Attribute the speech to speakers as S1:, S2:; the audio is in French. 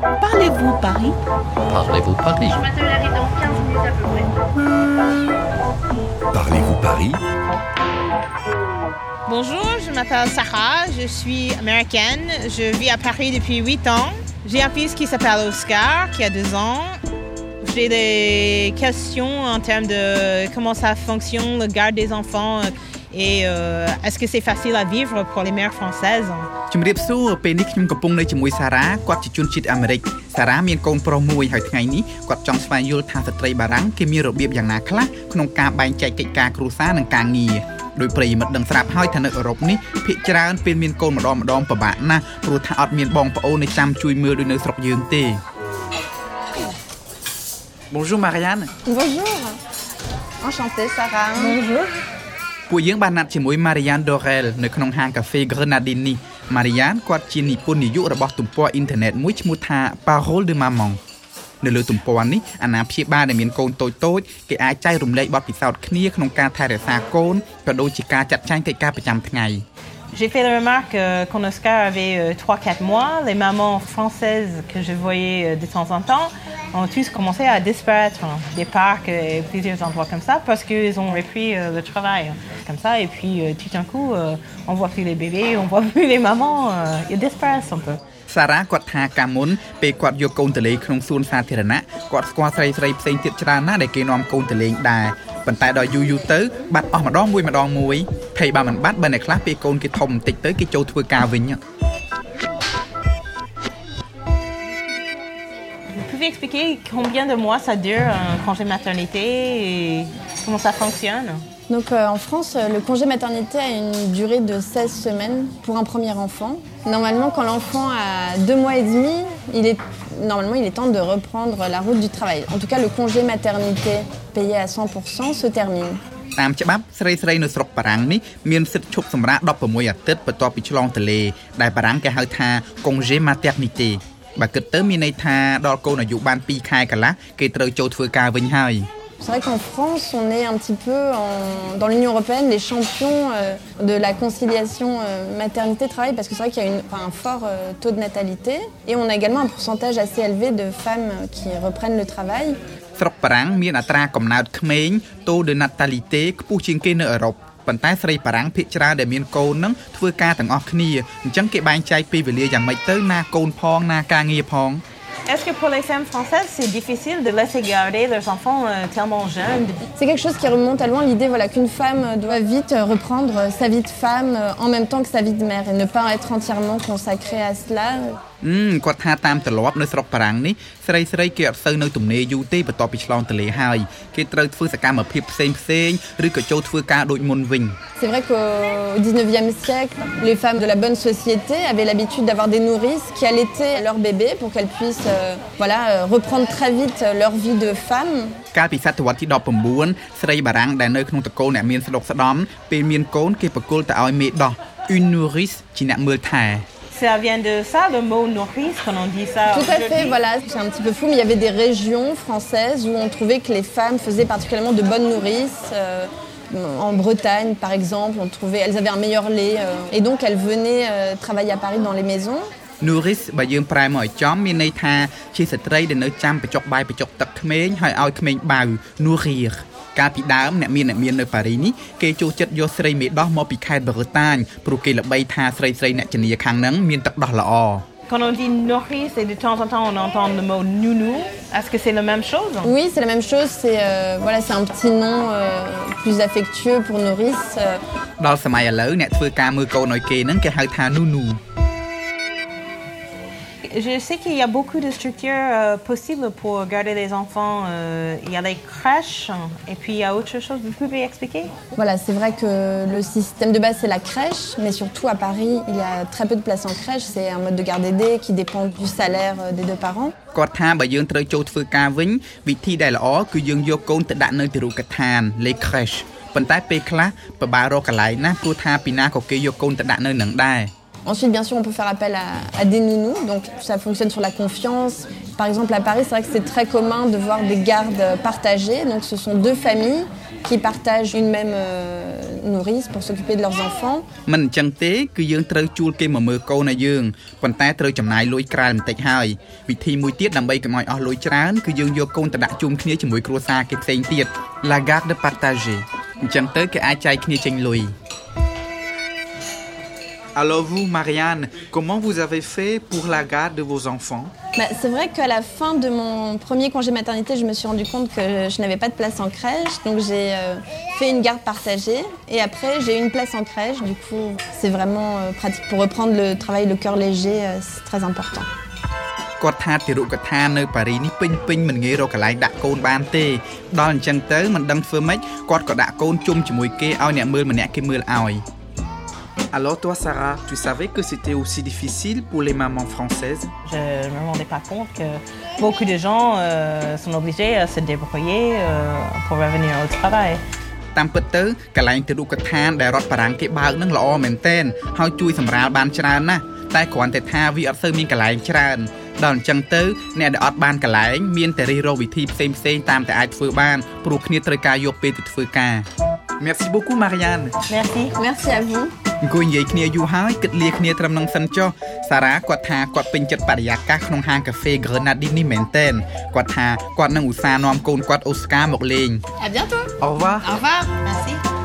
S1: Parlez-vous Paris?
S2: Parlez-vous Paris?
S3: Mademoiselle arrive dans 15 minutes à peu près.
S4: Parlez-vous Paris?
S5: Bonjour, je m'appelle Sarah, je suis américaine, je vis à Paris depuis 8 ans. J'ai un fils qui s'appelle Oscar, qui a 2 ans. J'ai des questions en termes de comment ça fonctionne, le garde des enfants, et euh, est-ce que c'est facile à vivre pour les mères françaises
S6: ជំរាបសួរពេលនេះខ្ញុំកំពុងនៅជាមួយសារ៉ាគាត់ជាជនជាតិអាមេរិកសារ៉ាមានកូនប្រុសមួយហើយថ្ងៃនេះគាត់ចង់ស្វែងយល់ថាស្ត្រីបារាំងគេមានរបៀបយ៉ាងណាខ្លះក្នុងការបែងចែកកិច្ចការគ្រួសារនិងការងារដោយប្រិយមិត្តដឹងស្រាប់ហើយថានៅអឺរ៉ុបនេះភាគច្រើនពេលមានកូនម្ដងម្ដងពិបាកណាស់ព្រោះថាអត់មានបងប្អូននៅចាំជួយមើលដូចនៅស្រុកយើងទេ Bonjour Marianne
S7: Bonjour. Enchantée, Sarah. Bonjour.
S6: ពួកយើងបានណាត់ជាមួយ Marianne Dorel នៅក្នុងហាងកាហ្វេ Grenadine នេះ Marianne គាត់ជានិពន្ធនាយករបស់ទំព័រអ៊ីនធឺណិតមួយឈ្មោះថា Parole de Maman នៅលើទំព័រនេះអាណាព្យាបាលដែលមានកូនតូចតូចៗគេអាចចែករំលែកបទពិសោធន៍គ្នាក្នុងការថែរក្សាកូនក៏ដូចជាការចាត់ចែងកិច្ចការប្រចាំថ្ងៃ
S5: J'ai fait la remarque euh, quand Oscar avait 3-4 mois, les mamans françaises que je voyais euh, de temps en temps ont tous commencé à disparaître hein, des parcs et plusieurs endroits comme ça parce qu'ils ont repris euh, le travail hein, comme ça. Et puis euh, tout d'un coup, euh, on voit plus les bébés, on voit plus les mamans, euh, ils disparaissent un peu.
S6: សារ៉ាគាត់ថាកាលមុនពេលគាត់យកកូនទៅលេងក្នុងសួនសាធារណៈគាត់ស្គាល់ស្រីស្រីផ្សេងទៀតច្រើនណាស់ដែលគេនាំកូនទៅលេងដែរប៉ុន្តែដល់យូរយូរទៅបាត់អស់ម្ដងមួយម្ដងមួយភ័យបើមិនបាត់បើអ្នកខ្លះពេលកូនគេធំបន្តិចទៅគេចូលធ្វើការវិញ
S5: Vous pouvez expliquer combien de mois ça dure un congé maternité et comment ça fonctionne
S7: Donc euh, en France, euh, le congé maternité a une durée de 16 semaines pour un premier enfant. Normalement, quand l'enfant a deux mois et demi, il est, normalement, il est temps de reprendre la route du travail. En tout cas, le congé maternité payé à 100% se termine.
S6: តាមច្បាប់ស្រីស្រីនៅស្រុកបារាំងនេះមានសិទ្ធិឈប់សម្រាក16អាទិត្យបន្ទាប់ពីឆ្លងទន្លេដែលបារាំងគេហៅថា congé maternité បើគិតទៅមានន័យថាដល់កូនអាយុបាន2ខែកន្លះគេត្រូវចូលធ្វើការវិញហើយ
S7: C'est vrai qu'en France, on est un petit peu en- dans l'Union européenne les champions euh, de la conciliation euh, maternité-travail parce que c'est vrai qu'il y a une- enfin, un fort euh, taux de natalité et on a également un pourcentage assez élevé de femmes euh, qui reprennent le travail.
S6: ស្រុកបារាំងមានអត្រាកំណើតក្មេង taux de natalité ខ្ពស់ជាងគេនៅអឺរ៉ុបប៉ុន្តែស្រីបារាំងភាគច្រើនដែលមានកូននឹងធ្វើការទាំងអស់គ្នាអញ្ចឹងគេបែងចែកពេលវេលាយ៉ាងម៉េចទៅណាកូនផងណាការងារផង
S5: Est-ce que pour les femmes françaises, c'est difficile de laisser garder leurs enfants euh, tellement jeunes?
S7: C'est quelque chose qui remonte à loin l'idée voilà, qu'une femme doit vite euh, reprendre euh, sa vie de femme en même temps que sa vie de mère et ne pas être entièrement consacrée à cela.
S6: អឺគាត់ថាតាមទម្លាប់នៅស្រុកបារាំងនេះស្រីស្រីគេអត់សូវនៅទំនេរយូរទេបន្ទាប់ពីឆ្លងទន្លេហើយគេត្រូវធ្វើសកម្មភាពផ្សេងផ្សេងឬក៏ចូលធ្វើការដូចមុនវិញ
S7: C'est vrai qu'au 19e siècle, les femmes de la bonne société avaient l'habitude d'avoir des nourrices qui allaitaient leurs bébés pour qu'elles puissent euh, voilà, euh, reprendre très vite euh, leur vie de femme.
S6: កាលពីសតវត្សទី19ស្រីបារាំងដែលនៅក្នុងតកូលអ្នកមានស្ដុកស្ដំពេលមានកូនគេប្រគល់ទៅឲ្យមេដោះ une nourrice ជាអ្នកមើលថែ
S5: Ça vient de ça, le mot nourrice, quand on dit ça
S7: Tout à fait,
S5: aujourd'hui
S7: voilà, c'est un petit peu fou, mais il y avait des régions françaises où on trouvait que les femmes faisaient particulièrement de bonnes nourrices. euh, en Bretagne, par exemple, on trouvait, elles avaient un meilleur lait, euh, et donc elles venaient euh, travailler à Paris dans les maisons.
S6: nourrice បើយើងប្រែមកឲ្យចំមានន័យថាជាស្ត្រីដែលនៅចាំបញ្ចុកបាយបញ្ចុកទឹកក្មេងហើយឲ្យក្មេងបាវ nourrir កាលពីដើមអ្នកមានអ្នកមាននៅប៉ារីសនេះគេចូលចិត្តយកស្រីមេដោះមកពីខេត្តបឺតាញព្រោះគេល្បីថាស្រីស្រីអ្នកជំនាញខាងហ្នឹងមានទឹកដោះល្អ
S5: Quand on dit nourrice et de temps en temps on entend le mot nounou, est-ce que c'est la même chose
S7: Oui, c'est la même chose, c'est euh, voilà, c'est un petit nom euh, plus affectueux pour nourrice. euh,
S6: ដល់សម័យឥឡូវអ្នកធ្វើការមើលកូនឲ្យគេហ្នឹងគេហៅថា nounou
S5: Je sais qu'il y a beaucoup de structures euh, possibles pour garder les enfants. Euh, il y a les crèches et puis il y a autre chose. Vous pouvez expliquer
S7: Voilà, c'est vrai que le système de base c'est la crèche, mais surtout à Paris, il y a très peu de places en crèche. C'est un mode de garde aidé qui dépend du salaire euh, des deux parents.
S6: គាត់ថាបើយើងត្រូវចូលធ្វើការវិញវិធីដែលល្អគឺយើងយកកូនទៅដាក់នៅទីរូបដ្ឋាន les crèches ប៉ុន្តែពេលខ្លះពិបាករកកន្លែងណាព្រោះថាពីណាក៏គេយកកូនទៅដាក់នៅនឹងដែរ
S7: Ensuite, bien sûr, on peut faire appel à, à des nounous, donc ça fonctionne sur la confiance. Par exemple, à Paris, c'est vrai que c'est très commun de voir des gardes partagées. Donc, ce sont deux familles qui partagent une même euh, nourrice pour s'occuper de leurs enfants.
S6: មិនអញ្ចឹងទេគឺយើងត្រូវជួលគេមកមើលកូនឲ្យយើងប៉ុន្តែត្រូវចំណាយលុយក្រៅបន្តិចហើយវិធីមួយទៀតដើម្បីកុំឲ្យអស់លុយច្រើនគឺយើងយកកូនទៅដាក់ជុំគ្នាជាមួយគ្រួសារគេផ្សេងទៀត La garde partagée អញ្ចឹងទៅគេអាចចែកគ្នាចេញលុយ Alors vous Marianne comment vous avez fait pour la garde de vos enfants
S7: Bah, c'est vrai qu'à la fin de mon premier congé maternité, je me suis rendu compte que je n'avais pas de place en crèche. Donc j'ai euh, fait une garde partagée. Et après, j'ai eu une place en crèche. Du coup, c'est vraiment euh, pratique. Pour reprendre le travail, le cœur léger, euh, c'est très important.
S6: គាត់ថាទារុកថានៅប៉ារីនេះពេញពេញមិនងាយរកកន្លែងដាក់កូនបានទេដល់អញ្ចឹងទៅមិនដឹងធ្វើម៉េចគាត់ក៏ដាក់កូនជុំជាមួយគេឲ្យអ្នកមើលម្នាក់គេមើលឲ្យ Alors toi Sarah, tu savais que c'était aussi difficile pour les mamans françaises
S5: Je ne me rendais pas compte que beaucoup de gens euh, sont obligés à se débrouiller euh, pour revenir au travail.
S6: តាមពិតទៅកន្លែងទារុកឋានដែលរដ្ឋបារាំងគេបើកនឹងល្អមែនទែនហើយជួយសម្រាលបានច្រើនណាស់តែគ្រាន់តែថាវាអត់សូវមានកន្លែងច្រើនដល់អញ្ចឹងទៅអ្នកដែលអត់បានកន្លែងមានតែរិះរកវិធីផ្សេងផ្សេងៗតាមតែអាចធ្វើបានព្រោះគ្នាត្រូវការយកពេលទៅធ្វើការ Merci beaucoup Marianne
S5: Merci.
S7: Merci à vous.
S6: អង្គុយនិយាយគ្នាយូរហើយគិតលាគ្នាត្រឹមនឹងសិនចុះសារ៉ាគាត់ថាគាត់ពេញចិត្តបរិយាកាសក្នុងហាងកាហ្វេ Grenadine នេះមែនទែនគាត់ថាគាត់នឹងឧស្សាហ៍នាំកូនគាត់អូស្ការមកលេង
S7: À bientôt.
S6: Au revoir
S7: Au revoir.
S5: Merci.